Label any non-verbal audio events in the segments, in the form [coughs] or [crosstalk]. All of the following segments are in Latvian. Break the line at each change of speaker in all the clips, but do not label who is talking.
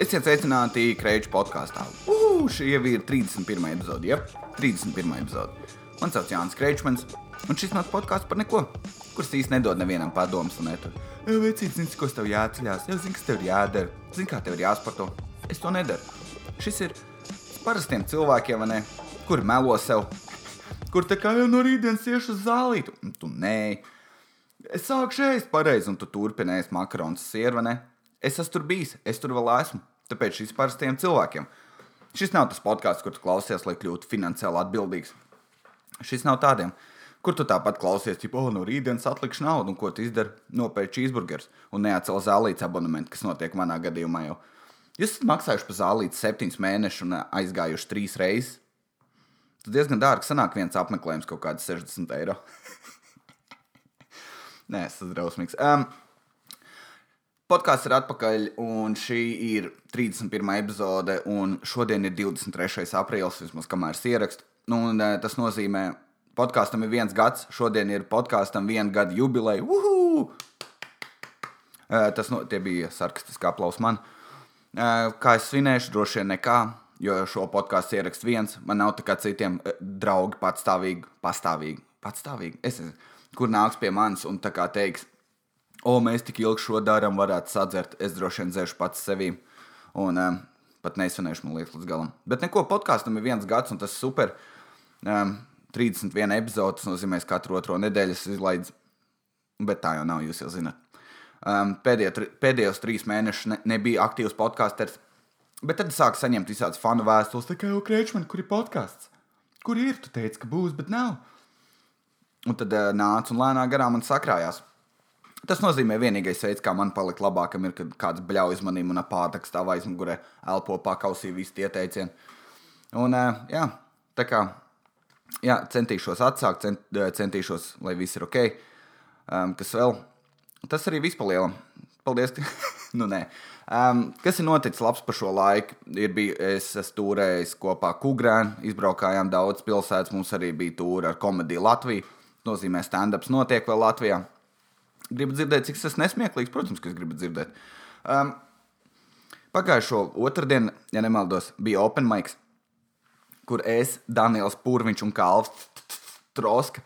Esiet sveicināti Kreņķa podkāstā. Šī jau ir 31. epizode. Ja? 31. epizode. Man sauc Jānis Kreņķis, un šis mans podkāsts par neko, kurš īsti nedod nevienam padomus. Un tur jau vecīt, zini, ko tev jāceļās, jau zini, kas tev ir jādara, zini, kā tev ir jāsporto. Es to nedaru. Šis ir parastiem cilvēkiem, ne, kuri melo sev, kur tā kā jau no rītdienas iešu uz zālīti. Un tu nē, es sāku šeit pareizi, un tu turpinājies makaronus sirva. Es esmu tur bijis, es tur vēl esmu. Tāpēc šis parastiem cilvēkiem. Šis nav tas podkāsts, kur tu klausies, lai kļūtu finansiāli atbildīgs. Šis nav tādiem, kur tu tāpat klausies, tipo, oh, no rītdienas atlikšu naudu, un ko tu izdari, nopērci cheeseburgers un neatcēl zālītes abonementu, kas notiek manā gadījumā jau. Jūs esat maksājuši par zālītes septiņus mēnešus un aizgājuši trīs reizes. Tas diezgan dārgi sanāk viens apmeklējums, kaut kāds 60 eiro. [laughs] Nē, tas ir drausmīgs. Um, Podkāsts ir atpakaļ, un šī ir 31. epizode, un šodien ir 23. aprīlis, vismaz kamēr es ierakstu. Nu, un, tas nozīmē, ka podkāstam ir viens gads, šodien ir podkāstam viena gada jubileja. Uhu! Tas no, bija sarkastiski aplausi man. Kā es svinēšu, droši vien nekā, jo šo podkāstu ierakstu viens. Man nav tā kā citiem draugi patstāvīgi, pastāvīgi, patstāvīgi. Es, kur nāks pie manis un tā kā teiks, o, mēs tik ilgi šo darām, varētu sadzert. Es droši vien dzēšu pats sevi. Un um, pat neizsvanēšu, man liekas, līdz galam. Bet neko, podkāstam ir viens gads, un tas ir super. Um, 31 epizode, tas nozīmē, ka katru otro nedēļu es izlaidu. Bet tā jau nav, jūs jau zināt. Um, pēdējo, pēdējos trīs mēnešus ne, nebija aktīvs podkāsters. Bet tad sāku saņemt visādas fanu vēstules, tā kā jau krēčmeni, kur ir podkāsts. Kur ir? Tu teici, ka būs, bet nav. Un tad uh, nāca un lēnām garām man sakrājās. Tas nozīmē, ka vienīgais veids, kā man palikt labākam, ir, kad kāds bļauj manī un apāta stāv aizmugurē, elpo pakausī visi tie teicieni. Un, jā, tā kā jā, centīšos atsākt, cent, centīšos, lai viss ir ok. Um, kas vēl? Tas arī viss palielam. Paldies! [laughs] Nu, nē. um, kas ir noticis labs par šo laiku? Ir bij, es esmu turējis kopā Kugrēnu, izbraukājām daudz pilsētas, mums arī bija tūri ar komēdiju Latviju. Tas nozīmē, stand-ups notiek vēl Latvijā. Gribu dzirdēt, cik tas nesmieklīgs. Protams, ka es gribu dzirdēt. Um, pagājušo otrdienu, ja nemaldos, bija Open Mics, kur es, Daniels Pūriņš un Kalvs Troska.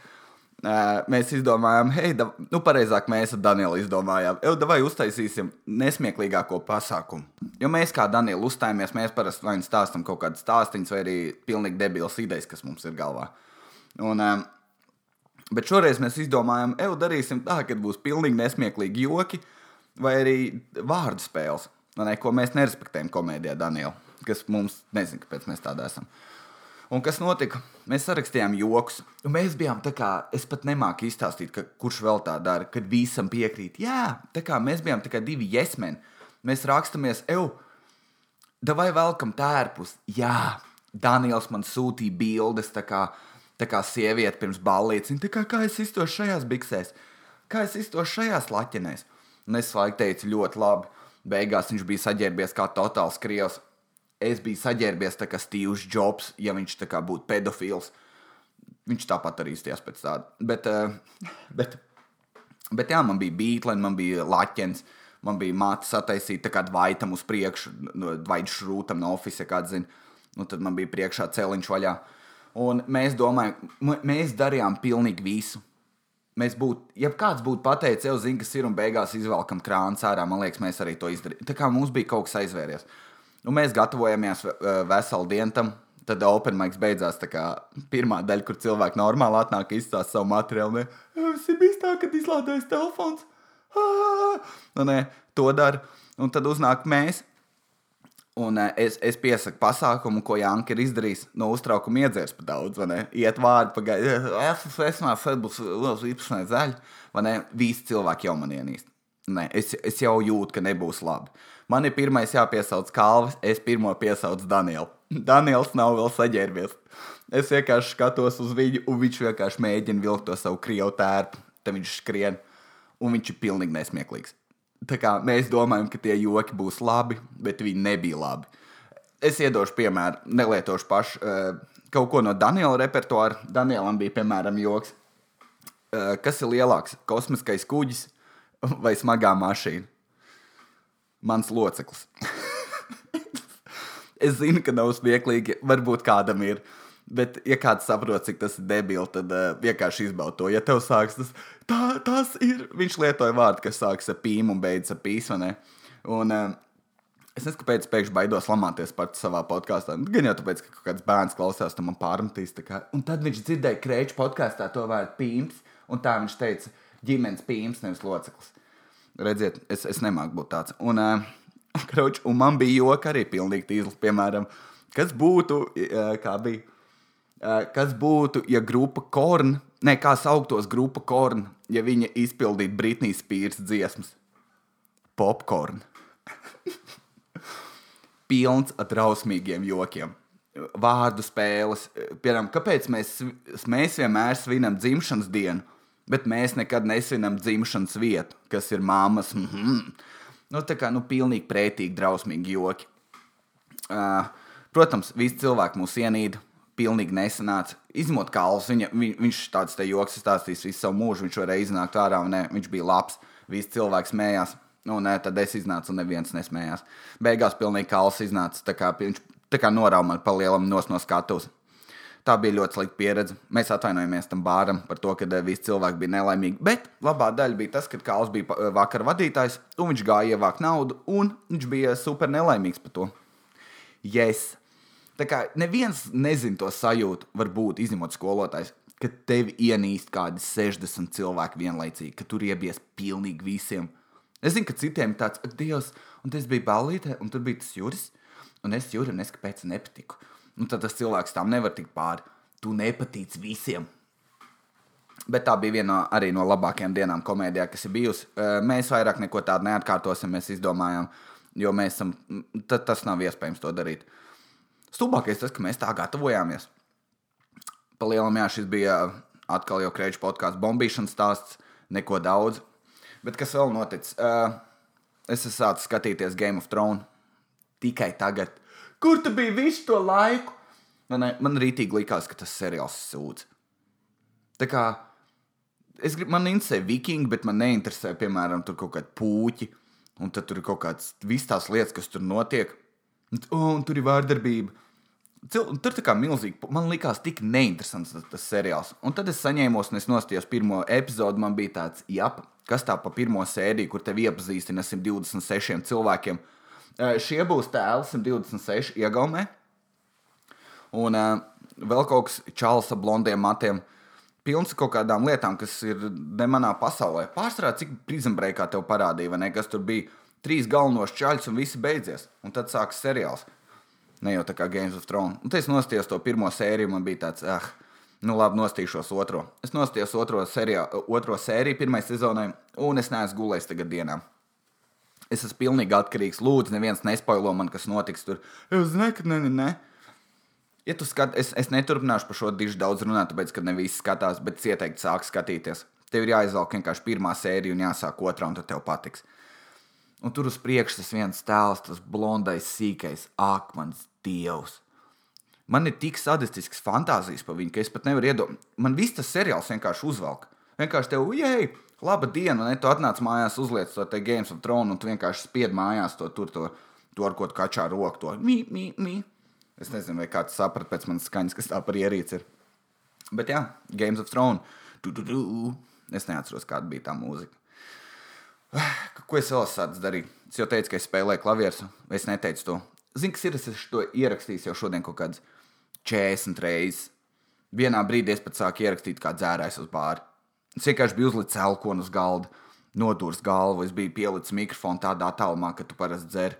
Uh, mēs izdomājām, hei, da, nu, pareizāk mēs ar Danielu izdomājām, jau vai uztaisīsim nesmieklīgāko pasākumu. Jo mēs, kā Daniela, uzstājamies, mēs parasti vai nu stāstām kaut kādas stāstīņas, vai arī pilnīgi debilas idejas, kas mums ir galvā. Un, um, Bet šoreiz mēs izdomājām, ej, darīsim tā, ka būs pilnīgi nesmieklīgi joki vai arī vārdu spēles, ne, ko mēs nerespektējam komēdijā, Daniela, kas mums nezina, kāpēc mēs tādā esam. Un kas notika? Mēs sarakstījām joks, mēs bijām tā kā, es pat nemāku izstāstīt, ka, kurš vēl tā dara, kad visam piekrīt. Jā, tā kā mēs bijām tikai divi jesmeni. Mēs rakstamies, eju, vai velkam tērpus. Jā, Daniels man sūtīja bildes, tā kā tā kā sieviete pirms ballītes. Viņa kā, kā es iztos šajās biksēs, kā es iztos šajās laķenēs. Un es laikam teicu, ļoti labi. Beigās viņš bija saģērbies kā totāls krievs. Es biju saģērbies tā kā Steve's Jobs, ja viņš tā kā būtu pedofils. Viņš tāpat arī izties pēc tāda. Bet, uh, [laughs] bet, bet jā, man bija beigla, man bija laķens. Man bija māte sataisīta tādu vaitam uz priekšu, no vaigas šrūtam no oficiāla, kāda zina. Nu, tad man bija priekšā celiņš vaļā. Uh, Un mēs domājam, mēs darījām pilnīgi visu. Mēs būtu, ja kāds būtu pateicis, jau zina, kas ir, un beigās izvelkam krānu ārā, man liekas, mēs arī to izdarījām. Tā kā mums bija kaut kas aizvēries. Un mēs gatavojamies veselu dienu tam. Tad Open Mics beidzās tā kā pirmā daļa, kur cilvēki normāli atnāk, izstāsta savu materiālu. Tas ir bijis tā, ka izlādējas telefons. [laughs] Nu, nē, to dara. Un tad uznāk mēs, Un uh, es, es piesaku pasākumu, ko Janka ir izdarījis. No uztraukuma iedzērs par daudz? Iet vārdi, pagaidi, es esmu Fedbus, liels īpašnieks zaļš, vai ne? Visi cilvēki jau man ienīst. Nē, es, es jau jūtu, ka nebūs labi. Man ir pirmais jāpiesauc Kalvis, es pirmo piesaucu Danielu. [laughs] Daniels nav vēl saģērbies. Es vienkārši skatos uz viņu, un viņš vienkārši mēģina vilkt to savu krievu tērpu. Tad viņš skrien, un viņš ir pilnīgi nesmieklīgs kā, mēs domājam, ka tie joki būs labi, bet viņi nebija labi. Es iedošu piemēru, nelietošu pašu uh, kaut ko no Daniela repertuāra. Danielam bija piemēram joks, uh, kas ir lielāks - kosmiskais kuģis vai smagā mašīna. Mans loceklis. [laughs] es zinu, ka nav smieklīgi, varbūt kādam ir. Bet, ja kāds saprot, cik tas ir debils, tad uh, vienkārši izbaud to. Ja tev sāks tas, tā, tas ir. Viņš lietoja vārdu, kas sākas ar pīmu un beidzas ar pīsmanē. Un, uh, Es nezinu, kāpēc pēkšņi baidos lamāties pats savā podkāstā. Nu, gan jau tāpēc, ka kāds bērns klausās, tam man pārmetīs. Un tad viņš dzirdēja kreču podkāstā to vārdu pīms, un tā viņš teica, ģimenes pīms, nevis loceklis. Redziet, es, es nemāku būt tāds. Un, [laughs] uh, kroč, un man bija joka arī pilnīgi tīzlis, piemēram, kas būtu, uh, kā bija, kas būtu, ja grupa Korn, ne, kā sauktos grupa Korn, ja viņa izpildītu Britnijas Spears dziesmas. Popcorn [laughs] pilns ar drausmīgiem jokiem. Vārdu spēles, piemēram, kāpēc mēs, mēs vienmēr svinam dzimšanas dienu, bet mēs nekad nesvinam dzimšanas vietu, kas ir māmas. Mm -hmm. Nu, tā kā nu, pilnīgi pretīgi, drausmīgi joki. Uh, protams, visi cilvēki mūs ienīda, pilnīgi nesanāca. Izņemot kalus, viņa, viņ, viņš tāds te joks stāstīs visu savu mūžu, viņš varēja iznākt ārā un ne, viņš bija labs. Visi cilvēki smējās. Nu, nē, tad es iznācu, un neviens nesmējās. Beigās pilnīgi kāls iznāca. Tā kā viņš tā kā norauga man pa lielam no skatuves. Tā bija ļoti slikta pieredze. Mēs atvainojamies tam bāram par to, ka eh, visi cilvēki bija nelaimīgi. Bet labā daļa bija tas, ka Kāls bija eh, vakar vadītājs, un viņš gāja ievākt naudu, un viņš bija super nelaimīgs par to. Yes. Tā kā neviens nezina to sajūtu, varbūt izņemot skolotājs, ka tevi ienīst kādi 60 cilvēki vienlaicīgi, ka tur iebies pilnīgi visiem. Es zinu, ka citiem ir tāds, ak, Dievs, un tas bija ballīte, un tur bija tas jūras, un es jūram neskapēc nepatiku. Un tad tas cilvēks tam nevar tikt pāri. Tu nepatīc visiem. Bet tā bija viena arī no labākajām dienām komēdijā, kas ir bijusi. Mēs vairāk neko tādu neatkārtosim, mēs izdomājām, jo mēs esam, tas nav iespējams to darīt. Stulbākais tas, ka mēs tā gatavojāmies. Palielam, jā, šis bija atkal jau krēču podkāsts bombīšanas stāsts, neko daudz. Bet kas vēl noticis? Uh, es esmu sācis skatīties Game of Thrones tikai tagad. Kur tu biji visu to laiku? Man, man rītīgi likās, ka tas seriāls sūdz. Tā kā es gribu, man interesē vikingi, bet man neinteresē, piemēram, tur kaut kādi puķi. Un tad tur ir kaut kādas visas tās lietas, kas tur notiek. Un, oh, un tur ir vārdarbība. Cil, tur kā milzīgi, man likās tik neinteresants tas, tas seriāls. Un tad es saņēmu, un es nostājos pirmo epizodi, man bija tāds, jap, kas tā pa pirmo sēriju, kur tevi iepazīstina 126 cilvēkiem. Šie būs tēli 126 iegaumē. Un uh, vēl kaut kas čāls ar blondiem matiem. Pilns kaut kādām lietām, kas ir ne manā pasaulē. Pārstrādā, cik prizembreikā tev parādīja, vai ne? Kas tur bija trīs galvenos čaļus un visi beidzies. Un tad sākas seriāls. Ne jau tā kā Games of Thrones. Un tad es nostājos to pirmo sēriju, man bija tāds, ah, Nu, labi, nostīšos otro. Es nostījos otro, serijā, otro sēriju, pirmajai sezonai, un es neesmu gulējis tagad dienā. Es esmu pilnīgi atkarīgs. Lūdzu, neviens nespoilo man, kas notiks tur. Es ka ne, ne, ne. Ja tu skaties, es, es neturpināšu par šo dišu daudz runāt, tāpēc, ka ne visi skatās, bet es ieteiktu sākt skatīties. Tev ir jāizvelk vienkārši pirmā sērija un jāsāk otrā, un tad tev patiks. Un tur uz priekšu tas viens tēls, tas blondais, sīkais, ak, mans dievs! Man ir tik sadistisks fantāzijas par viņu, ka es pat nevaru iedomāties. Man viss tas seriāls vienkārši uzvelk. Vienkārši te, ej, laba diena, ne? Tu atnāc mājās, uzliec to te Games of Thrones, un tu vienkārši spied mājās to tur, to, to ar ko tu kačā roku, to mī, mī, mī. Es nezinu, vai kāds saprat pēc manas skaņas, kas tā par ierīci ir. Bet jā, Games of Thrones. Du, du, du. Es neatceros, kāda bija tā mūzika. Ko es vēl sāku darīt? Es jau teicu, ka es spēlēju klavierus, es neteicu to. Zinu, kas ir, es to ierakstījis jau šodien kaut kāds 40 reizes. Vienā brīdī es pat sāku ierakstīt, kā dzērājs uz bāri. Es vienkārši biju uzlicis elkonu uz galda, nodūris galvu, es biju pielicis mikrofonu tādā tālumā, ka tu parasti dzer.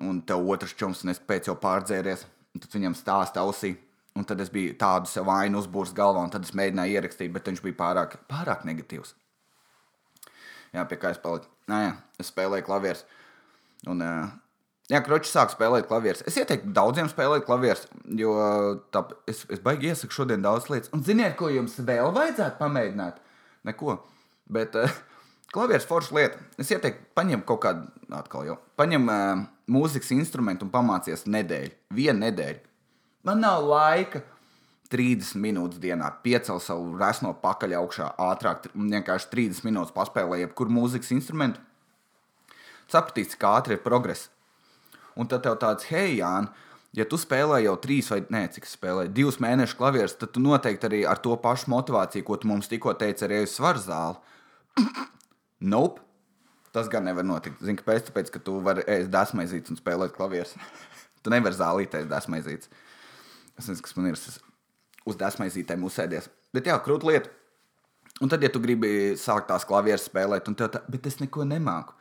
Un tev otrs čoms, un es pēc jau pārdzēries, tad viņam stāsta ausī. Un tad es biju tādu sev vainu uzbūris galvā, un tad es mēģināju ierakstīt, bet viņš bija pārāk, pārāk negatīvs. Jā, pie kā es paliku. Nā, jā, es spēlēju klavierus. Un Jā, kroķis sāk spēlēt klavierus. Es ieteiktu daudziem spēlēt klavierus, jo tā, es, es baigi iesaku šodien daudz lietas. Un ziniet, ko jums vēl vajadzētu pamēģināt? Neko. Bet uh, klavieris forša lieta. Es ieteiktu, paņem kaut kādu, atkal jau, paņem uh, mūzikas instrumentu un pamācies nedēļu. Vienu nedēļu. Man nav laika. 30 minūtes dienā piecel savu resno pakaļ augšā ātrāk, vienkārši 30 minūtes paspēlēju jebkuru mūzikas instrumentu. Sapratīs, cik ātri ir progress. Un tad tev tāds, hei, Jānis, ja tu spēlē jau trīs vai ne, cik spēlē, divus mēnešus klavierus, tad tu noteikti arī ar to pašu motivāciju, ko tu mums tikko teici, arī uz svaru zāli. [coughs] nope. Tas gan nevar notikt. Zini, kāpēc? Tāpēc, ka tu vari ēst dasmaizītes un spēlēt klavierus. [laughs] tu nevari zālīt ēst dasmaizītes. Es nezinu, kas man ir. Es uz dasmaizītēm uzsēdies. Bet jā, krūta lieta. Un tad, ja tu gribi sākt tās klavieres spēlēt, un tev tā, bet es neko nemāku.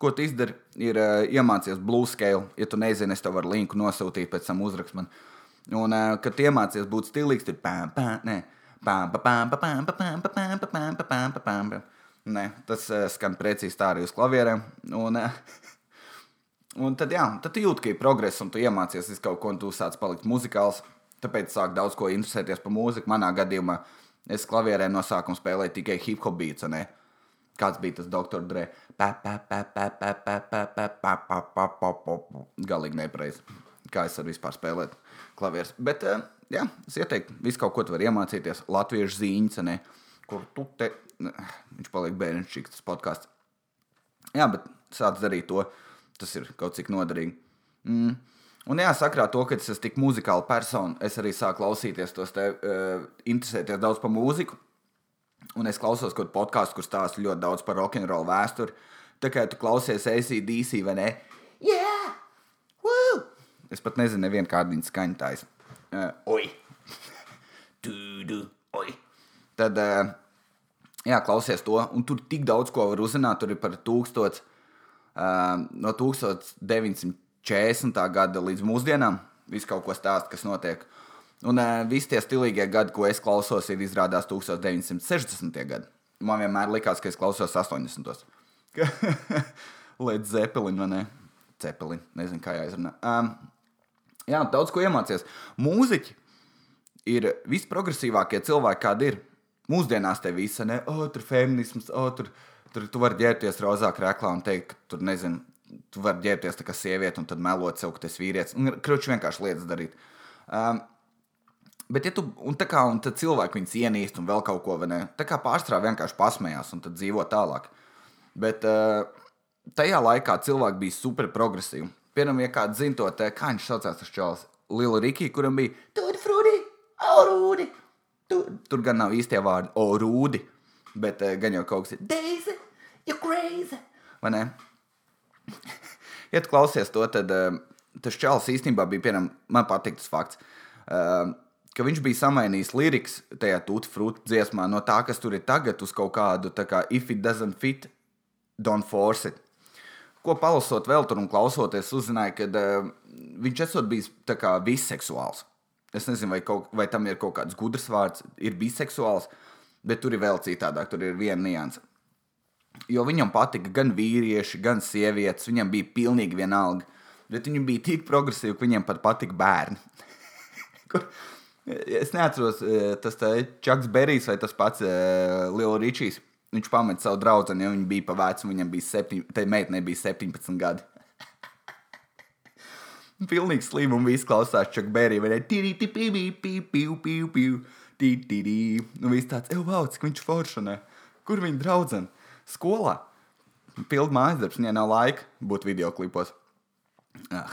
Ko tu izdari, ir uh, iemācīties blues scale. Ja tu nezini, es tev varu linku nosūtīt, pēc tam uzrakst man. Un, uh, kad iemācīties būt stilīgs, tad pām, pām, nē, pām, pām, pām, pām, pām, pām, pām, pām, pām, pām. Nē, tas uh, skan precīzi tā arī uz klavierēm. Un, uh, [laughs] un tad, jā, tad tu jūti, ka ir progress, un tu iemācies kaut ko, un tu sāc palikt muzikāls. Tāpēc sāk daudz ko interesēties par mūziku. Manā gadījumā es klavierēm no sākuma spēlēju tikai hip hop beats. Kāds bija tas doktora Dre? Galīgi nepareizi. Kā es varu vispār spēlēt klavierus. Bet, jā, es ieteiktu, visu kaut ko tu vari iemācīties. Latviešu zīņas, ne? kur tu te. Viņš paliek bērnišķīgs, tas podkāsts. Jā, bet sāc darīt to. Tas ir kaut cik noderīgi. Mm. Un jā, sakrā to, ka es esmu tik muzikāla persona, es arī sāku klausīties tos te, uh, interesēties daudz par mūziku. Un es klausos kaut kādu podkāstu, kur stāsta ļoti daudz par rokenrolu vēsturi. Tā kā tu klausies ACDC vai ne? Jā! Yeah! Woo! Es pat nezinu, nevienu kādu viņa skaņotājs. Uh, oi! [laughs] Tūdu! Oi! Tad, uh, jā, klausies to, un tur tik daudz ko var uzzināt. Tur ir par tūkstots, uh, no 1900. 40. gada līdz mūsdienām. Viss kaut ko stāsta, kas notiek. Un uh, visi tie stilīgie gadi, ko es klausos, ir izrādās 1960. gadi. Man vienmēr likās, ka es klausos 80. [laughs] Līdz Zeppelin, vai ne? Zeppelin, nezinu, kā jāizrunā. Um, jā, daudz ko iemācīties. Mūziķi ir visprogresīvākie cilvēki, kādi ir. Mūsdienās te visa, ne, o, tur feminisms, o, tur, tur tu vari ģērbties rozā krēklā un teikt, ka tur, nezinu, tu vari ģērbties kā sieviete un tad melot sev, ka tas vīrietis. Un kruči vienkārši lietas darīt. Um, Bet, ja tu, un tā kā un cilvēki viņus ienīst un vēl kaut ko, ne? Tā kā pārstrādā vienkārši pasmējās un tad dzīvo tālāk. Bet uh, tajā laikā cilvēki bija super progresīvi. Piemēram, ja kāds zina to, te, kā viņš saucās, tas čels, Lila Riki, kuram bija Tur, Frudi, Orūdi. Tur, tur gan nav īstie vārdi, Orūdi, bet uh, gan jau kaut kas ir Daisy, you crazy, vai ne? [laughs] ja tu klausies to, tad uh, tas čels īstenībā bija, piemēram, man patīk tas fakts. Uh, ka viņš bija samainījis lirikas tajā tūtu dziesmā no tā, kas tur ir tagad, uz kaut kādu tā kā if it doesn't fit, don't force it. Ko palasot vēl tur un klausoties, uzzināju, ka uh, viņš esot bijis tā kā biseksuāls. Es nezinu, vai, kaut, vai tam ir kaut kāds gudrs vārds, ir biseksuāls, bet tur ir vēl citādāk, tur ir viena nianse. Jo viņam patika gan vīrieši, gan sievietes. Viņam bija pilnīgi vienalga. Bet viņi bija tik progresīvi, ka viņiem pat patika bērni. [laughs] Kur, es neatceros, e, tas Čaks Berijs vai tas pats uh, e, Lielais Ričijs. Viņš pameta savu draugu, jo viņa bija pa vecu, viņam bija 7, tai meitenei bija 17 gadi. [laughs] Pilnīgi slims un viss klausās Čaka Berija. Vai ne? Tīri, tīri, tīri, tīri, tīri, tīri. Nu, viss tāds, ej, wow, cik viņš foršanē. Kur viņa draudzene? Skolā. Pildu mājas darbs, viņai nav laika būt video klipos. Ah.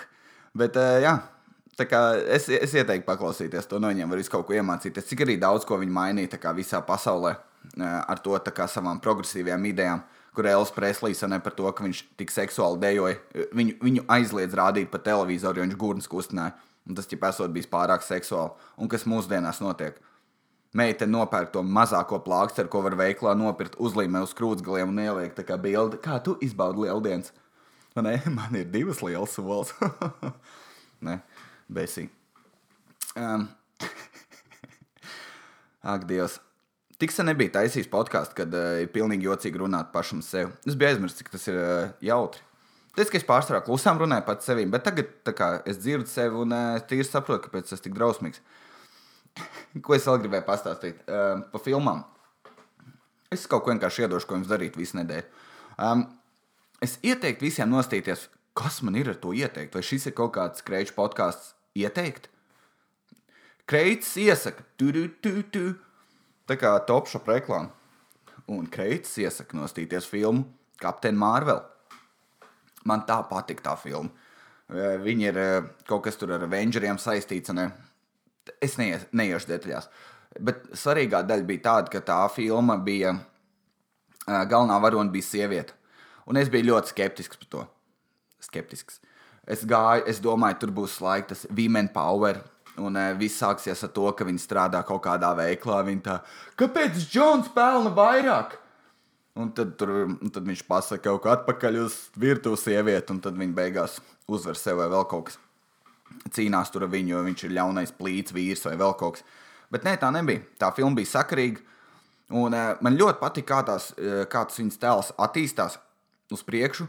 Bet, uh, jā, tā kā es, es ieteiktu paklausīties to no viņiem, var kaut ko iemācīties. Cik arī daudz ko viņi mainīja visā pasaulē uh, ar to savām progresīvajām idejām. Kur Elvis Preslīs ne par to, ka viņš tik seksuāli dejoja. Viņu, viņu aizliedz rādīt pa televizoru, jo viņš gurnas kustināja. Un tas, ja esot bijis pārāk seksuāli, un kas mūsdienās notiek. Meitene nopērk to mazāko plāksteru, ko var veiklā nopirkt, uzlīmē uz krūtsgaliem un ieliek tā kā bildi. Kā tu izbaudi lieldienas? Ne, [laughs] man ir divas lielas solis. Nē, besī. Um. Ak, Dievs. Tik sen nebija taisījis podkāstu, kad uh, ir pilnīgi jocīgi runāt pašam sev. Es biju aizmirsis, cik tas ir uh, jautri. Tas, ka es pārsvarā klusām runāju pats sevim, bet tagad kā, es dzirdu sevi un uh, tīri saprotu, kāpēc tas ir tik drausmīgs. Uh, Ko es vēl gribēju pastāstīt uh, par filmām? Es kaut ko vienkārši iedošu, ko jums darīt visu nedēļu. Um, es ieteiktu visiem nostīties, kas man ir ar to ieteikt. Vai šis ir kaut kāds kreču podkāsts ieteikt? Kreits iesaka, tu, tu, tu, tu. tā kā top shop reklāma. Un Kreits iesaka nostīties filmu Kapteini Marvel. Man tā patīk tā filma. Eh, Viņi ir kaut kas tur ar Avengeriem saistīts. un, eh, Es neies, neiešu detaļās. Bet svarīgā daļa bija tāda, ka tā filma bija. Galvenā varone bija sieviete. Un es biju ļoti skeptisks par to. Skeptisks. Es gāju, es domāju, tur būs laika tas women power. Un uh, viss sāksies ar to, ka viņi strādā kaut kādā veiklā. Viņi tā, kāpēc Džons pelna vairāk? Un tad, tur, un tad viņš pasaka kaut ko atpakaļ uz virtuves sievieti, un tad viņa beigās uzvar sev vai vēl kaut kas. Cīnās tur ar viņu, jo viņš ir ļaunais plīts vīrs vai vēl kaut kas. Bet nē, tā nebija. Tā filma bija sakarīga. Un uh, man ļoti patīk, kā, tās, uh, kā tas viņas tēls attīstās uz priekšu.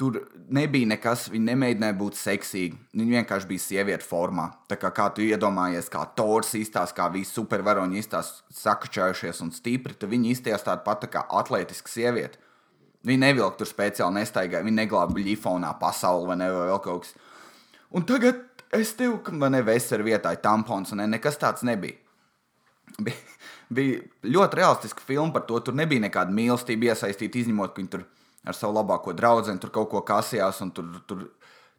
Tur nebija nekas, viņa nemēģināja būt seksīga. Viņa vienkārši bija sieviete formā. Tā kā, kā tu iedomājies, kā Tors izstāsta, kā visi supervaroņi izstāsta, sakačājušies un stipri, tad viņa izstāsta tāda pati kā atletiska sieviete. Viņa nevilka tur speciāli nestaigāja, viņa neglāba ļifonā pasauli vai ne, vai vēl kaut kas. Un tagad es tev, ka man nevesera vietā ir tampons, un ne, nekas tāds nebija. Bija, bija ļoti realistiska filma par to. Tur nebija nekāda mīlestība iesaistīta, izņemot, ka viņi tur ar savu labāko draugu tur kaut ko kasījās. Tur, tur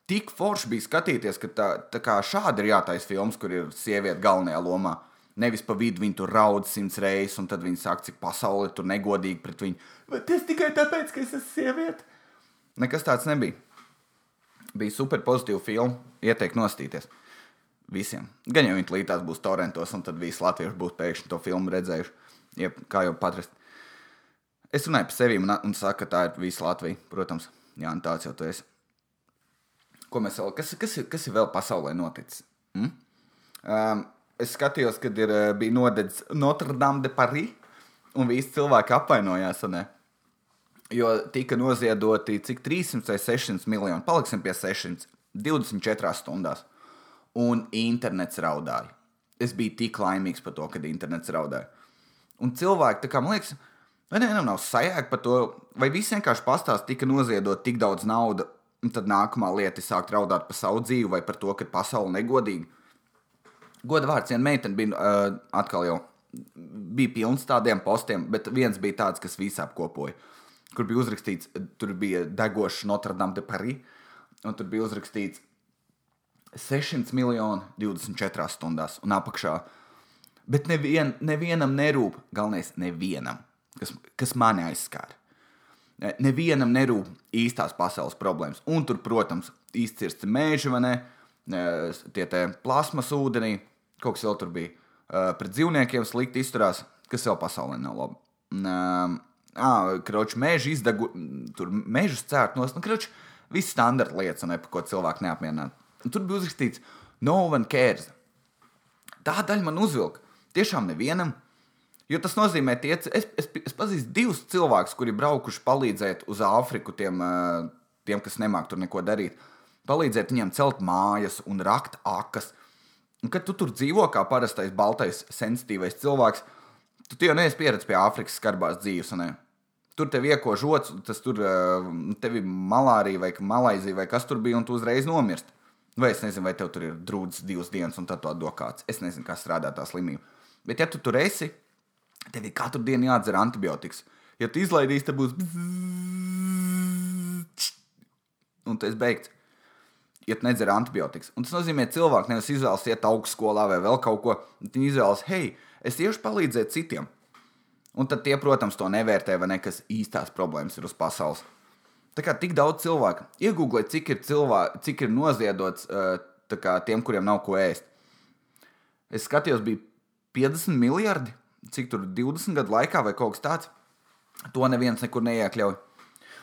tik forši bija skatīties, ka tā, tā šādi ir jātaisa filmas, kur ir sieviete galvenajā lomā. Nevis pa vidu viņi tur raud simts reizes, un tad viņi saka, cik pasaule ir negodīga pret viņu. Bet tas tikai tāpēc, ka es esmu sieviete. Nekas tāds nebija. Bija super pozitīva filma. Ieteiktu nostīties visiem. Gan jau viņi līdās būs torrentos, un tad visi latvieši būs pēkšņi to filmu redzējuši. Jeb, kā jau patrast. Es runāju par sevi un, un saku, ka tā ir visa Latvija. Protams, Jā, un tāds jau tu esi. Ko mēs vēl, kas, kas, ir, kas ir vēl pasaulē noticis? Mm? Um, es skatījos, kad ir, bija nodedzis Notre Dame de Paris, un visi cilvēki apvainojās. Ne? Jo tika noziedoti cik 300 vai 600 miljoni. Paliksim pie 600, 24 stundās. Un internets raudāja. Es biju tik laimīgs par to, kad internets raudāja. Un cilvēki, kā man liekas, vai ne, nav sajēga par to, vai visi vienkārši pastāst, tika noziedot tik daudz naudas, un tad nākamā lieta ir sākt raudāt par savu dzīvi vai par to, ka pasaule negodīga. Goda vārds, viena meitene bija uh, atkal jau bija pilns tādiem postiem, bet viens bija tāds, kas visu apkopoja. Kur bija uzrakstīts, tur bija degošs Notre Dame de Paris, un tur bija uzrakstīts 600 miljoni 24 stundās un apakšā. Bet nevien, nevienam nerūp, galvenais, nevienam, kas, kas mani aizskāra. Ne- Nevienam nerūp īstās pasaules problēmas. Un tur, protams, izcirsti meži, vai ne? E, Tie plasmas ūdenī, kaut kas vēl tur bija. Pret dzīvniekiem slikti izturās, kas vēl pasaulē nav labi. Ah, kroči, meži izdegu, tur mežus cērt no stūra. Viss standarta lietas, un par ko cilvēki neapmierināti. Tur bija uzrakstīts, no one cares. Tā daļa man uzvilka. Tiešām nevienam. Jo tas nozīmē, ka es, es, es pazīstu divus cilvēkus, kuri braukuši palīdzēt uz Āfriku tiem, tiem kas nemāk tur neko darīt. Palīdzēt viņiem celt mājas un rakt akas. Un, kad tu tur dzīvo kā parastais, baltais, sensitīvais cilvēks, tu jau neesi pieredzējis pie Āfrikas skarbās dzīves. Ne? Tur tev ieko žots, tas tur eh, tev ir malārija vai malaizija vai kas tur bija, un tu uzreiz nomirsti. Vai es nezinu, vai tev tur ir drūzs divas dienas, un tad to dod kāds. Es nezinu, kā strādā tā slimība. Bet, ja tu tur esi, tev ir katru dienu jādzer antibiotikas. Ja tu izlaidīsi, tad būs. Un tas beigts. Ja tu nedzer antibiotikas. Un tas nozīmē, ka cilvēks nevis izvēlas iet augstskolā vai vēl kaut ko. Viņi izvēlas, hei, es iešu palīdzēt citiem. Un tad tie, protams, to nevērtē, vai ne, kas īstās problēmas ir uz pasaules. Tā kā tik daudz cilvēku iegūlē, cik ir, cilvēki, cik ir noziedots kā, tiem, kuriem nav ko ēst. Es skatījos, bija 50 miljardi, cik tur 20 gadu laikā vai kaut kas tāds. To neviens nekur neiekļauj.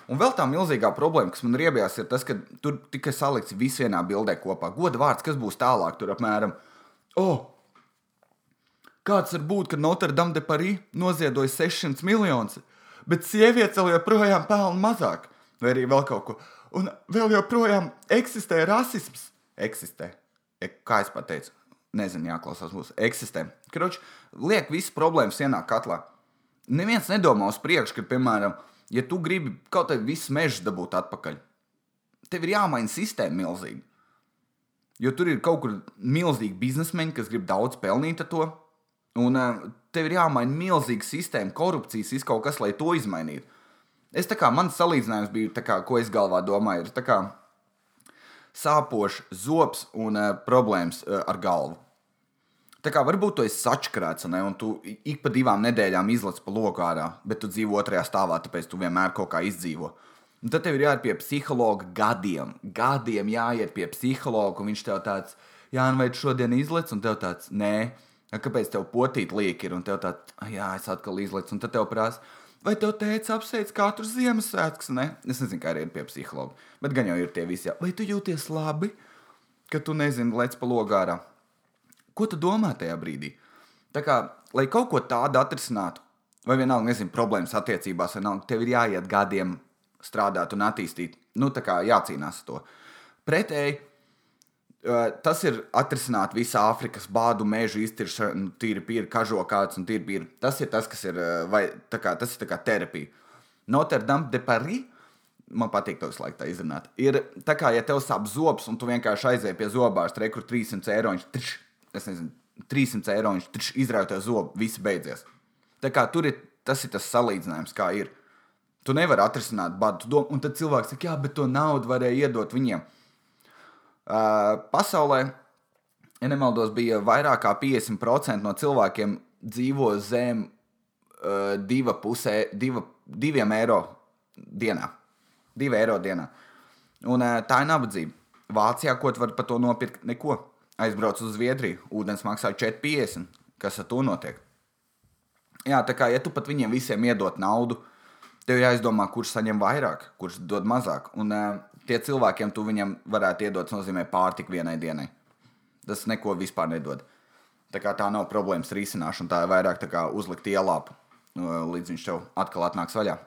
Un vēl tā milzīgā problēma, kas man riebjās, ir tas, ka tur tikai salikts viss vienā bildē kopā. Goda vārds, kas būs tālāk, tur apmēram. Oh, Kāds var būt, ka Notre Dame de Paris noziedoja 600 miljonus, bet sievietes vēl joprojām pelna mazāk, vai arī vēl kaut ko. Un vēl joprojām eksistē rasisms. Eksistē. E, kā es pateicu? Nezinu, jāklausās mūsu eksistē. Kroč, liek visas problēmas vienā katlā. Neviens nedomā uz priekšu, ka, piemēram, ja tu gribi kaut kādā visu mežu dabūt atpakaļ, tev ir jāmaina sistēma milzīgi. Jo tur ir kaut kur milzīgi biznesmeņi, kas grib daudz pelnīt ar to. Un tev ir jāmaina milzīga sistēma, korupcijas, viss kaut kas, lai to izmainītu. Es tā kā mans salīdzinājums bija, kā, ko es galvā domāju, ir kā sāpošs zops un uh, problēmas uh, ar galvu. Tā kā varbūt tu esi sačkrēts, ne, un tu ik pa divām nedēļām izlaiž pa loku ārā, bet tu dzīvo otrajā stāvā, tāpēc tu vienmēr kaut kā izdzīvo. Un tad tev ir jāiet pie psihologa gadiem. Gadiem jāiet pie psihologa, un viņš tev tāds, jā, nu vai tu šodien izlaiž, un tev tāds, nē, kāpēc tev potīt liek ir, un tev tāds, jā, es atkal izlaižu, un tad tev prasa, vai tev teica apsveic katru Ziemassvētku, ne? Es nezinu, kā ir pie psihologa, bet gan jau ir tie visi, jā. vai tu jūties labi, ka tu nezini, lec pa logārā. Ko tu domā tajā brīdī? Tā kā, lai kaut ko tādu atrisinātu, vai vienalga, nezinu, problēmas attiecībās, nav, tev ir jāiet gadiem strādāt un attīstīt. Nu, tā kā jācīnās to. Pretēji, tas ir atrisināt visu Āfrikas bādu, mežu iztiršanu, tīri pīri, kažokāts un tīri pīri. Tas ir tas, kas ir, vai, kā, tas ir kā terapija. Notre Dame de Paris. Man patīk to visu laiku izrunāt. Ir tā kā, ja tev sāp zobs, un tu vienkārši aizēji pie zobārsta, rekur 300 eiro, viņš trš, es nezinu, 300 eiro viņš izrauj to zobu, viss beidzies. Tā kā tur ir tas, ir tas salīdzinājums, kā ir. Tu nevari atrisināt badu, un tad cilvēks saka, jā, bet to naudu varēja iedot viņiem. Pasaulē, ja nemaldos, bija vairāk kā 50% no cilvēkiem dzīvo zem uh, diva pusē, diva, diviem eiro dienā. Divi eiro dienā. Un uh, tā ir nabadzība. Vācijā, ko tu vari par to nopirkt? Neko aizbraucu uz Zviedriju, ūdens maksā 4,50. Kas ar to notiek? Jā, tā kā ja tu pat viņiem visiem iedod naudu, tev jāizdomā, kurš saņem vairāk, kurš dod mazāk. Un uh, tie cilvēkiem tu viņam varētu iedot, nozīmē pārtiku vienai dienai. Tas neko vispār nedod. Tā kā tā nav problēmas risināšana, tā ir vairāk tā kā uzlikt ielāpu, līdz viņš tev atkal atnāks vaļā.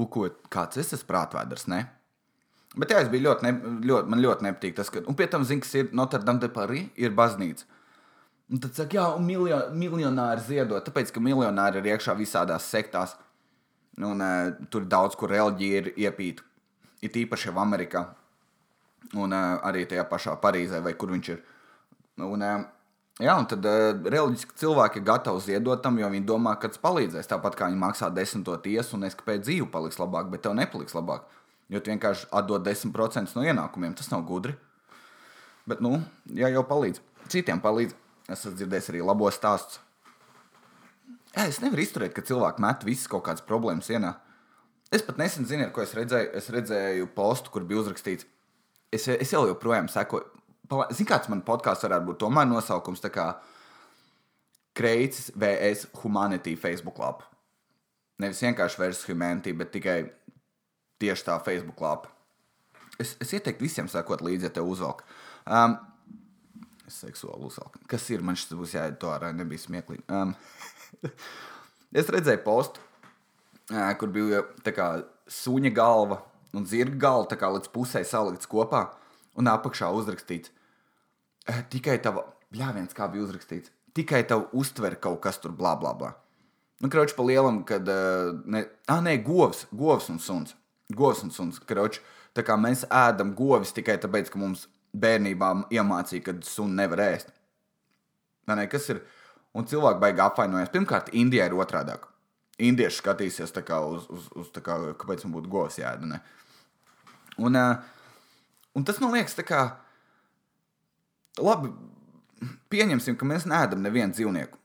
Uko, kāds es esmu prātvēders, ne? Bet jā, es biju ļoti, ne, ļoti, man ļoti nepatīk tas, ka, un pie tam, zin, kas ir Notre Dame de Paris, ir baznīca. Un tad saka, jā, un miljo, miljonāri ziedot, tāpēc, ka miljonāri ir iekšā visādās sektās. Un uh, tur daudz, kur reliģija ir iepīta. Ir īpaši jau Amerikā. Un uh, arī tajā pašā Parīzē, vai kur viņš ir. Un, uh, jā, un tad uh, reliģiski cilvēki ir gatavi ziedot tam, jo viņi domā, ka tas palīdzēs. Tāpat kā viņi maksā desmito tiesu, un es kāpēc dzīve paliks labāk, bet tev nepaliks labāk. Jo tu vienkārši atdod 10% no ienākumiem. Tas nav gudri. Bet, nu, jā, jau palīdz. Citiem palīdz. Es esmu dzirdējis arī labos stāstus. Jā, es nevaru izturēt, ka cilvēki met visas kaut kādas problēmas ienā. Es pat nesen zinu, ko es redzēju. Es redzēju postu, kur bija uzrakstīts. Es, es jau joprojām sekoju. Zini, kāds man podkāsts varētu būt? Tomēr nosaukums tā kā Kreicis VS Humanity Facebook lapa. Nevis vienkārši versus humanity, bet tikai tieši tā Facebook lapa. Es, es ieteiktu visiem sekot līdzi, ja te uzvelk. Um, seksuāli uzvelku. Kas ir? Man šis būs jāiet to ārā, nebija smieklīgi. Um, [laughs] es redzēju postu, kur bija kā, suņa galva un zirga galva kā līdz pusē salikts kopā un apakšā uzrakstīts. Tikai tava, jā, viens kā bija uzrakstīts. Tikai tev uztver kaut kas tur, blā, blā, blā. Nu, kraučs pa lielam, kad, ne, ah, nē, govs, govs un suns govs un suns. Kroč, tā kā mēs ēdam govis tikai tāpēc, ka mums bērnībā iemācīja, ka sunu nevar ēst. Ne, kas ir? Un cilvēki baigi apvainojas. Pirmkārt, Indijā ir otrādi. Indieši skatīsies uz, uz, uz kā, kāpēc man būtu govs jādara. Ne? Un, un tas man liekas, kā, labi, pieņemsim, ka mēs neēdam nevienu dzīvnieku.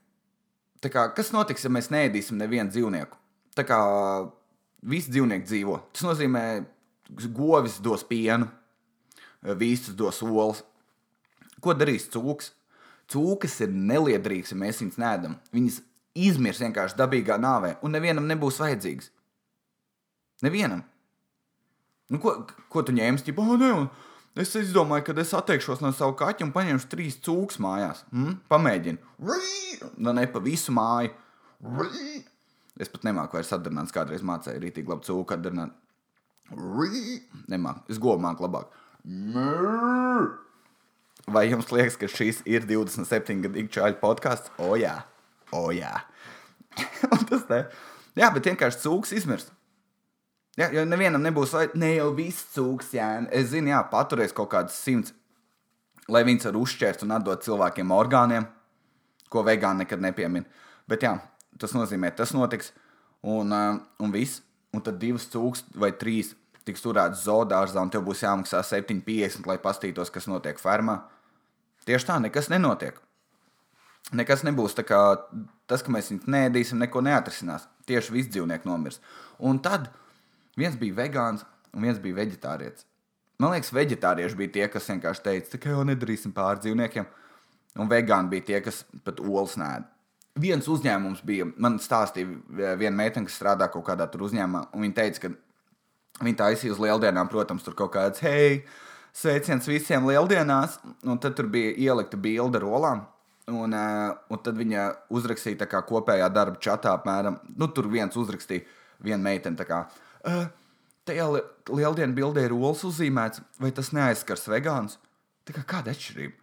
Tā kā, kas notiks, ja mēs neēdīsim nevienu dzīvnieku? Tā kā visi dzīvnieki dzīvo. Tas nozīmē, ka govis dos pienu, vīstus dos olas. Ko darīs cūks? Cūkas ir neliederīgas, ja mēs viņus neēdam. Viņas izmirs vienkārši dabīgā nāvē, un nevienam nebūs vajadzīgs. Nevienam. Nu, ko, ko tu ņēmi? Ģipa, oh, ne, es izdomāju, ka es atteikšos no sava kaķa un paņemšu trīs cūkus mājās. Mm? Pamēģini. Nu, ne pa visu māju. Es pat nemāku vairs atdarināt, kādreiz mācīju rītīgi labu cūku atdarināt. Nemāku. Es govu māku labāk. Vai jums liekas, ka šis ir 27 gadu čāļu podkāsts? O, jā, o, jā. [laughs] tas te. Jā, bet vienkārši cūks izmirst. Jā, jo nevienam nebūs, ne jau viss cūks, jā. Es zinu, jā, paturēs kaut kādas simts, lai viņas var uzšķērt un atdot cilvēkiem orgāniem, ko vegāni nekad nepiemina. Bet jā, tas nozīmē, tas notiks, un, uh, un viss. Un tad divas cūks vai trīs tiks turēts zoodārzā, un tev būs jāmaksā 7,50, lai pastītos, kas notiek fermā. Tieši tā, nekas nenotiek. Nekas nebūs tā kā tas, ka mēs viņus nēdīsim, neko neatrisinās. Tieši viss dzīvnieks nomirs. Un tad viens bija vegāns, un viens bija vegetārietis. Man liekas, vegetārieši bija tie, kas vienkārši teica, ka jau nedarīsim pāri dzīvniekiem. Un vegāni bija tie, kas pat olas nēda. Viens uzņēmums bija, man stāstīja viena meitene, kas strādā kaut kādā tur uzņēmumā, un viņa teica, ka viņa taisīja uz lieldienām, protams, tur kaut kāds, hei, sveiciens visiem lieldienās, un tad tur bija ielikta bilde ar olām. Un, uh, un tad viņa uzrakstīja kā kopējā darba čatā, apmēram, nu, tur viens uzrakstīja, viena meitene, kā, uh, tajā li lieldienu bildē ir olas uzzīmēts, vai tas neaizskars vegāns? Tā kā kāda atšķirība?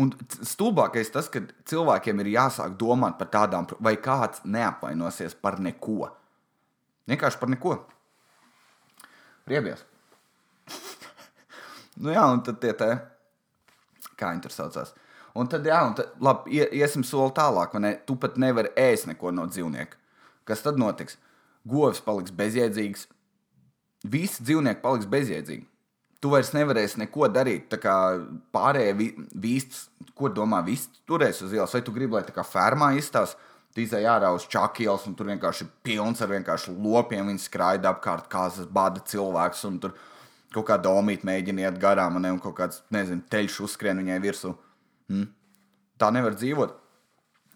Un stulbākais tas, ka cilvēkiem ir jāsāk domāt par tādām, vai kāds neapvainosies par neko. Vienkārši par neko. Riebies. [laughs] nu jā, un tad tie te, kā viņi tur saucās. Un tad, jā, un tad, labi, iesim soli tālāk, ne? Tu pat nevari ēst neko no dzīvnieka. Kas tad notiks? Govs paliks bezjēdzīgs. Visi dzīvnieki paliks bezjēdzīgi tu vairs nevarēsi neko darīt. Tā kā pārējie vīsts, ko domā, vīsts turēs uz ielas, vai tu gribi, lai tā kā fermā izstāsta. Tu izai ārā uz čakielas, un tur vienkārši ir pilns ar vienkārši lopiem. Viņi skraida apkārt, kā tas bada cilvēks, un tur kaut kāda omīte mēģina iet garām, ne, un kaut kāds, nezinu, teļš uzskrien viņai virsū. Hmm? Tā nevar dzīvot.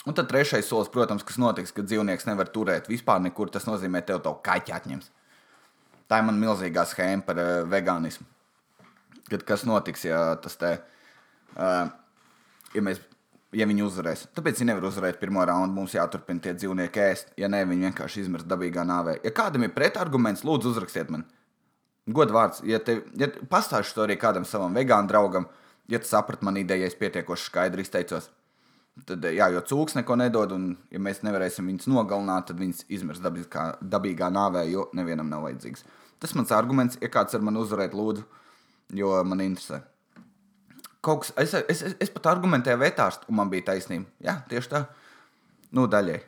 Un tad trešais solis, protams, kas notiks, kad dzīvnieks nevar turēt vispār nekur, tas nozīmē, tev to kaķi atņems. Tā ir man milzīgā schēma par uh, vegānismu kad kas notiks, ja tas te, uh, ja mēs, ja viņi uzvarēs. Tāpēc viņi nevar uzvarēt pirmo raundu, mums jāturpina tie dzīvnieki ēst, ja ne, viņi vienkārši izmirs dabīgā nāvē. Ja kādam ir pretarguments, lūdzu uzrakstiet man. Godvārds, ja, te, ja pastāstīšu to arī kādam savam vegānu draugam, ja tu saprati man ideju, es pietiekoši skaidri izteicos. Tad, jā, jo cūks neko nedod, un ja mēs nevarēsim viņus nogalināt, tad viņas izmirs dabīgā, dabīgā nāvē, jo nevienam nav vajadzīgs. Tas mans arguments, ja kāds ar mani uzvarēt, lūdzu, jo man interesē. Kaut kas, es, es, es, es pat argumentēju vetārstu, un man bija taisnība. Jā, tieši tā. Nu, daļai.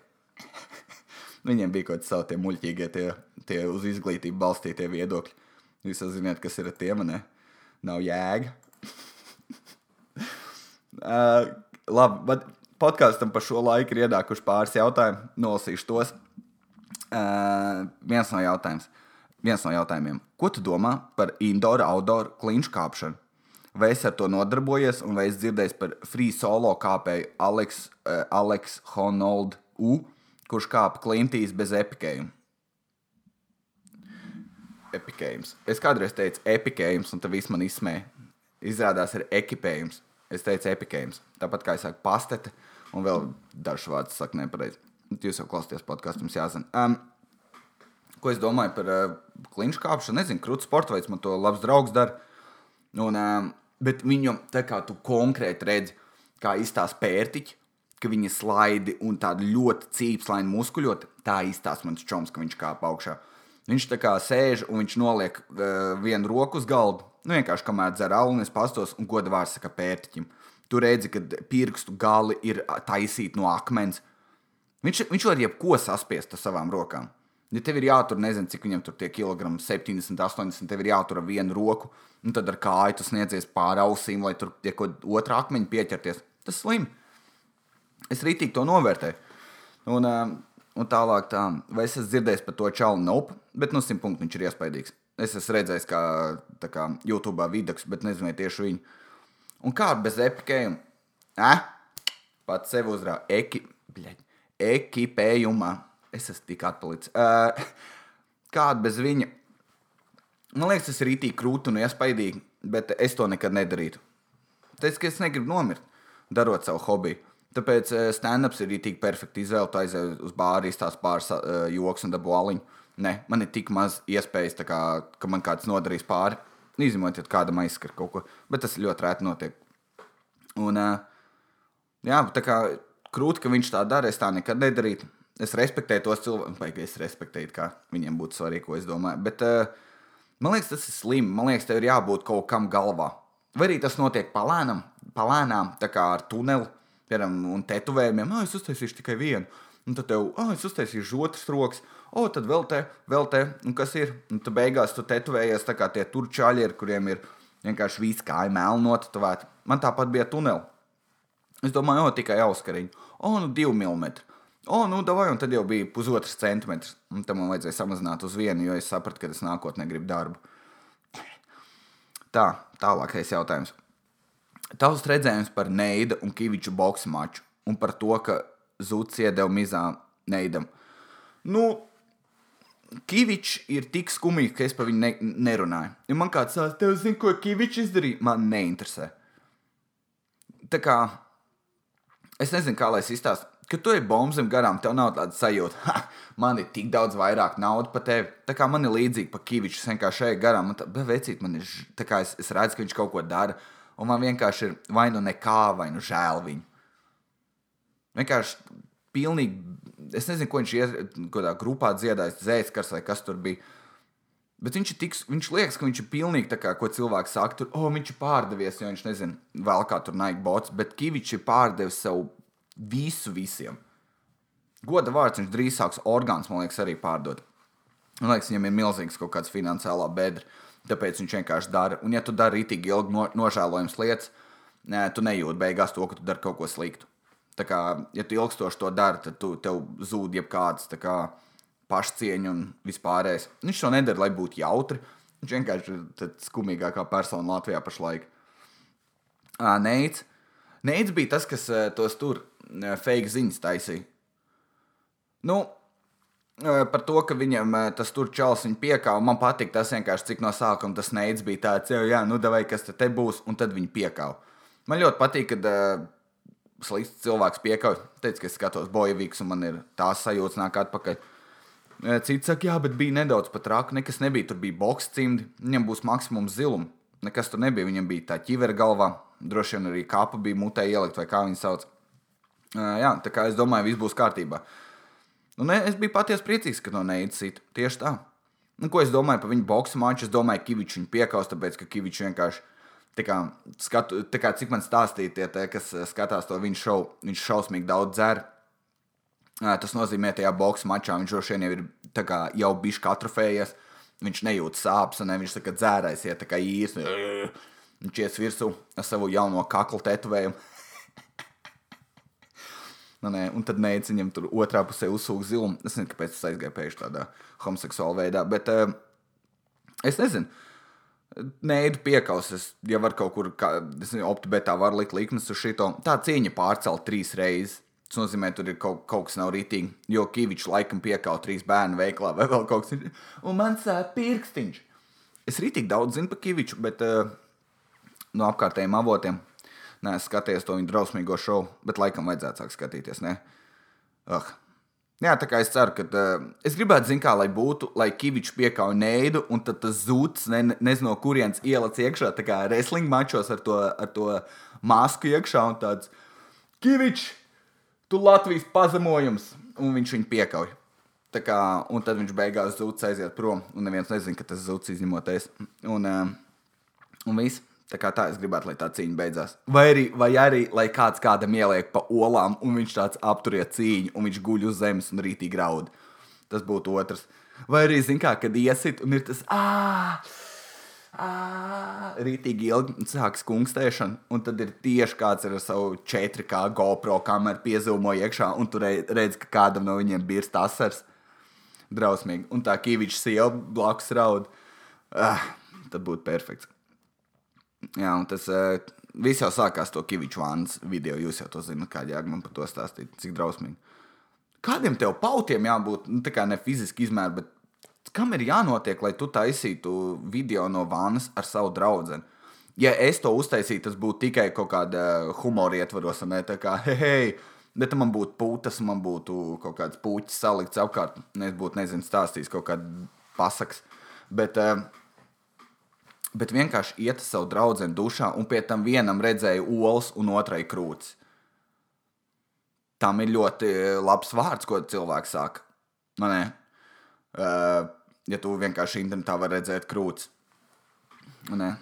[laughs] Viņiem bija kaut kādi savi tie muļķīgie, tie, tie uz izglītību balstītie viedokļi. Jūs jau zināt, kas ir ar tiem, ne? Nav jēga. [laughs] uh, labi, bet podkāstam par šo laiku ir ienākuši pāris jautājumu. Nolasīšu tos. Uh, viens no jautājumiem viens no jautājumiem. Ko tu domā par indoor, outdoor klinšu kāpšanu? Vai es ar to nodarbojies, un vai es dzirdēju par free solo kāpēju Alex, uh, Alex Honold U, kurš kāpa klintīs bez epikējuma? Epikējums. Es kādreiz teicu epikējums, un tas viss man izsmēja. Izrādās, ir ekipējums. Es teicu epikējums. Tāpat kā es saku pastete, un vēl dažus vārdus saku nepareizi. Jūs jau klausāties podkāstu, jums jāzina. Um, ko es domāju par uh, klinšu kāpšanu. Nezinu, krūtis sporta veids, man to labs draugs dara. Un, uh, bet viņu tā kā tu konkrēti redzi, kā izstāsta pērtiķi, ka viņa slaidi un tāda ļoti cīpslaina muskuļota, tā izstāsta mans čoms, ka viņš kāp augšā. Viņš tā kā sēž un viņš noliek uh, vienu roku uz galda. Nu, vienkārši kamēr dzer alus, pastos un goda vārds saka pērtiķim. Tu redzi, ka pirkstu gali ir taisīti no akmens. Viņš, viņš var jebko saspiest ar savām rokām. Ja tev ir jātur, nezinu, cik viņam tur tie kilogrami, 70, 80, tev ir jātur ar vienu roku, un tad ar kāju tu sniedzies pāri ausīm, lai tur tie kaut otrā akmeņa pieķerties. Tas slim. Es rītīgi to novērtēju. Un, un tālāk, tā, vai es esmu dzirdējis par to čaulu nope, bet no nu, simt punktu viņš ir iespaidīgs. Es esmu redzējis, kā, kā YouTube vidus, bet nezinu, tieši viņu. Un kā bez epikējuma? Eh? Pats sev uzrāva eki, ekipējumā. Es esmu tik atpalicis. Uh, Kāda bez viņa? Man liekas, tas ir itī krūti un iespaidīgi, bet es to nekad nedarītu. Tas, ka es negribu nomirt, darot savu hobiju. Tāpēc stand-ups ir tik perfekta izvēle. Tā aiziet uz bāru, izstāsta pāris uh, joks un dabū aliņu. Nē, man ir tik maz iespējas, kā, ka man kāds nodarīs pāri. Izņemot, ja kādam aizskar kaut ko. Bet tas ļoti rēti notiek. Un, uh, jā, tā kā krūti, ka viņš tā dara, es tā nekad nedarītu. Es respektēju tos cilvēkus, vai es respektēju, kā viņiem būtu svarīgi, ko es domāju. Bet uh, man liekas, tas ir slimi. Man liekas, tev ir jābūt kaut kam galvā. Vai arī tas notiek palēnām, palēnām tā kā ar tuneli, piemēram, un tetovējumiem. Ah, es uztaisīšu tikai vienu. Un tad tev, ah, es uztaisīšu otrs rokas. O, tad vēl te, vēl te, un kas ir? Un tu beigās tu tetovējies tā kā tie turčāļi, ar kuriem ir vienkārši viss kāja melnota tuvēta. Man tāpat bija tuneli. Es domāju, o, tikai auskariņi. O, nu, divi milimetri. O, nu, davai, un tad jau bija pusotrs centimetrs. Un tam man vajadzēja samazināt uz vienu, jo es sapratu, ka es nākotnē gribu darbu. Tā, tālākais jautājums. Tavs redzējums par Neida un Kaviču boxe maču un par to, ka Zuds iedeva mizā Neidam. Nu, Kavičs ir tik skumīgs, ka es par viņu ne, nerunāju. Ja man kāds saka, tev zina, ko Kavičs izdarīja, man neinteresē. Tā kā es nezinu, kā lai es izstāstu. Kad tu ej bombardam garām, tev nav tāda sajūta, ka man ir tik daudz vairāk naudas par tevi. Tā kā man ir līdzīgi pa Kavičs, vienkārši eju garām, un tā, vecīt, man ir, tā kā es, es redzu, ka viņš kaut ko dara, un man vienkārši ir vai nu nekā, vai nu žēl viņu. Vienkārši pilnīgi, es nezinu, ko viņš ir kādā grupā dziedājis, zēskars vai kas tur bija. Bet viņš ir tik, viņš liekas, ka viņš ir pilnīgi tā kā, ko cilvēks saka, tur, oh, viņš ir pārdevies, jo viņš nezina, vēl kā tur naik bots, bet Kavičs ir pārdevis sev visu visiem. Goda vārds viņš drīz sāks orgāns, man liekas, arī pārdot. Man liekas, viņam ir milzīgs kaut kāds finansiālā bedra, tāpēc viņš vienkārši dara. Un ja tu dari itīgi ilgi no, nožēlojams lietas, tu nejūti beigās to, ka tu dari kaut ko sliktu. Tā kā, ja tu ilgstoši to dari, tad tu, tev zūd jebkādas kā, pašcieņa un vispārējais. Viņš to nedara, lai būtu jautri. Viņš vienkārši ir skumīgākā persona Latvijā pašlaik. Neic. Neic bija tas, kas tos tur fake ziņas taisīja. Nu, par to, ka viņam tas tur čels viņa piekāva. Man patīk tas vienkārši, cik no sākuma tas neic bija tāds, jau, jā, nu, vai kas te, būs, un tad viņi piekāva. Man ļoti patīk, kad slikts cilvēks piekāpjas. Teicu, ka es skatos bojavīgs, un man ir tās sajūtas nāk atpakaļ. Cits saka, jā, bet bija nedaudz pat raka. Nekas nebija. Tur bija boks cimdi. Viņam būs maksimums ziluma. Nekas tur nebija. Viņam bija tā ķivera galvā. Droši vien arī kāpa bija mutē ielikt, vai kā viņi sauc. Jā, tā kā es domāju, viss būs kārtībā. Un es biju patiesi priecīgs, ka no neicīt. Tieši tā. Nu, ko es domāju par viņu boxe maču? Es domāju, ka Kavičs viņu piekaus, tāpēc ka Kavičs vienkārši Tā kā, skatu, tā kā cik man stāstīja, tie, tie, kas skatās to viņa šovu, viņš šausmīgi daudz dzer. Tas nozīmē, ka tajā boxe mačā viņš droši vien jau ir kā, jau bijis atrofējies. Viņš nejūt sāpes, un ne, viņš saka, dzērājs, ja tā kā īsti. Viņš ies virsū ar savu jauno kaklu tetovējumu. [laughs] nu, nē, un tad neic viņam tur otrā pusē uzsūk zilumu. Es nezinu, kāpēc tas aizgāja pēkšņi tādā homoseksuālā veidā, bet uh, es nezinu. Nē, piekausis. Ja var kaut kur, kā, optibetā var likt likmes uz šito. Tā cieņa pārcelt trīs reizes. Tas nozīmē, tur ir kaut, kaut kas nav rītīgi. Jo Kavičs laikam piekāpa trīs bērnu veiklā vai vēl kaut kas tāds. Un man sāp pirkstiņš. Es rītīgi daudz zinu par Kaviču, bet uh, no apkārtējiem avotiem. Nē, es skatījos to viņa drausmīgo šovu, bet laikam vajadzētu sākt skatīties. Ne? Uh, Jā, tā kā es ceru, ka uh, es gribētu zināt, kā lai būtu, lai Kavičs piekāpja neidu, un tad tas zūds, ne, nezinu, no kurienes ielats iekšā, tā kā wrestling mačos ar to, ar to masku iekšā, un tāds Kavičs, tu Latvijas pazemojums, un viņš viņu piekāpja. Tā kā, un tad viņš beigās zūds aiziet prom, un neviens nezina, ka tas zūds izņemot es. Un, uh, un viss. Tā kā tā es gribētu, lai tā cīņa beidzās. Vai arī, vai arī lai kāds kādam ieliek pa olām, un viņš tāds apturiet cīņu, un viņš guļ uz zemes un rītī graud. Tas būtu otrs. Vai arī, zin kā, kad iesit, un ir tas āāā! Rītīgi ilgi sākas kungstēšana, un tad ir tieši kāds ar savu 4K GoPro kameru piezīmo iekšā, un tur redz, ka kādam no viņiem bija asars. Drausmīgi. Un tā Kavičs sieva blakus raud. Ah, tad būtu perfekts. Jā, un tas uh, viss jau sākās to Kaviču vānas video. Jūs jau to zināt, kā jēga man par to stāstīt, cik drausmīgi. Kādiem tev pautiem jābūt, nu, tā kā ne fiziski izmēri, bet kam ir jānotiek, lai tu taisītu video no vānas ar savu draugu? Ja es to uztaisītu, tas būtu tikai kaut kāda humora ietvaros, ne tā kā, hei, hei, bet man būtu putas, man būtu kaut kāds puķis salikts apkārt, es būtu, nezinu, stāstījis kaut kādu pasaks. Bet, uh, bet vienkārši iet savu draugu dušā, un pie tam vienam redzēja olas, un otrai krūtis. Tam ir ļoti labs vārds, ko cilvēks saka. Man nu, ne? Uh, ja tu vienkārši internetā vari redzēt krūtis. Man nu, ne?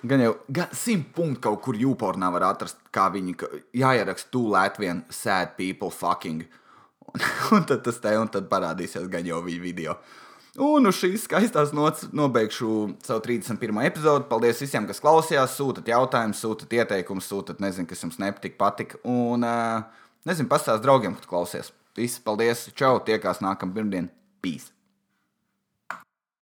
Gan jau simt punktu kaut kur jūpornā var atrast, kā viņi jāieraksta tūlēt vien sad people fucking. Un, [laughs] un tad tas te un tad parādīsies gan jau viņa video. Un uz šīs skaistās nots nobeigšu savu 31. epizodi. Paldies visiem, kas klausījās. Sūtat jautājumus, sūtat ieteikumus, sūtat, nezinu, kas jums nepatika, patika. Un, uh, nezinu, pastāst draugiem, kad klausies. Visi, paldies! Čau! Tiekās nākamā pirmdiena! Peace!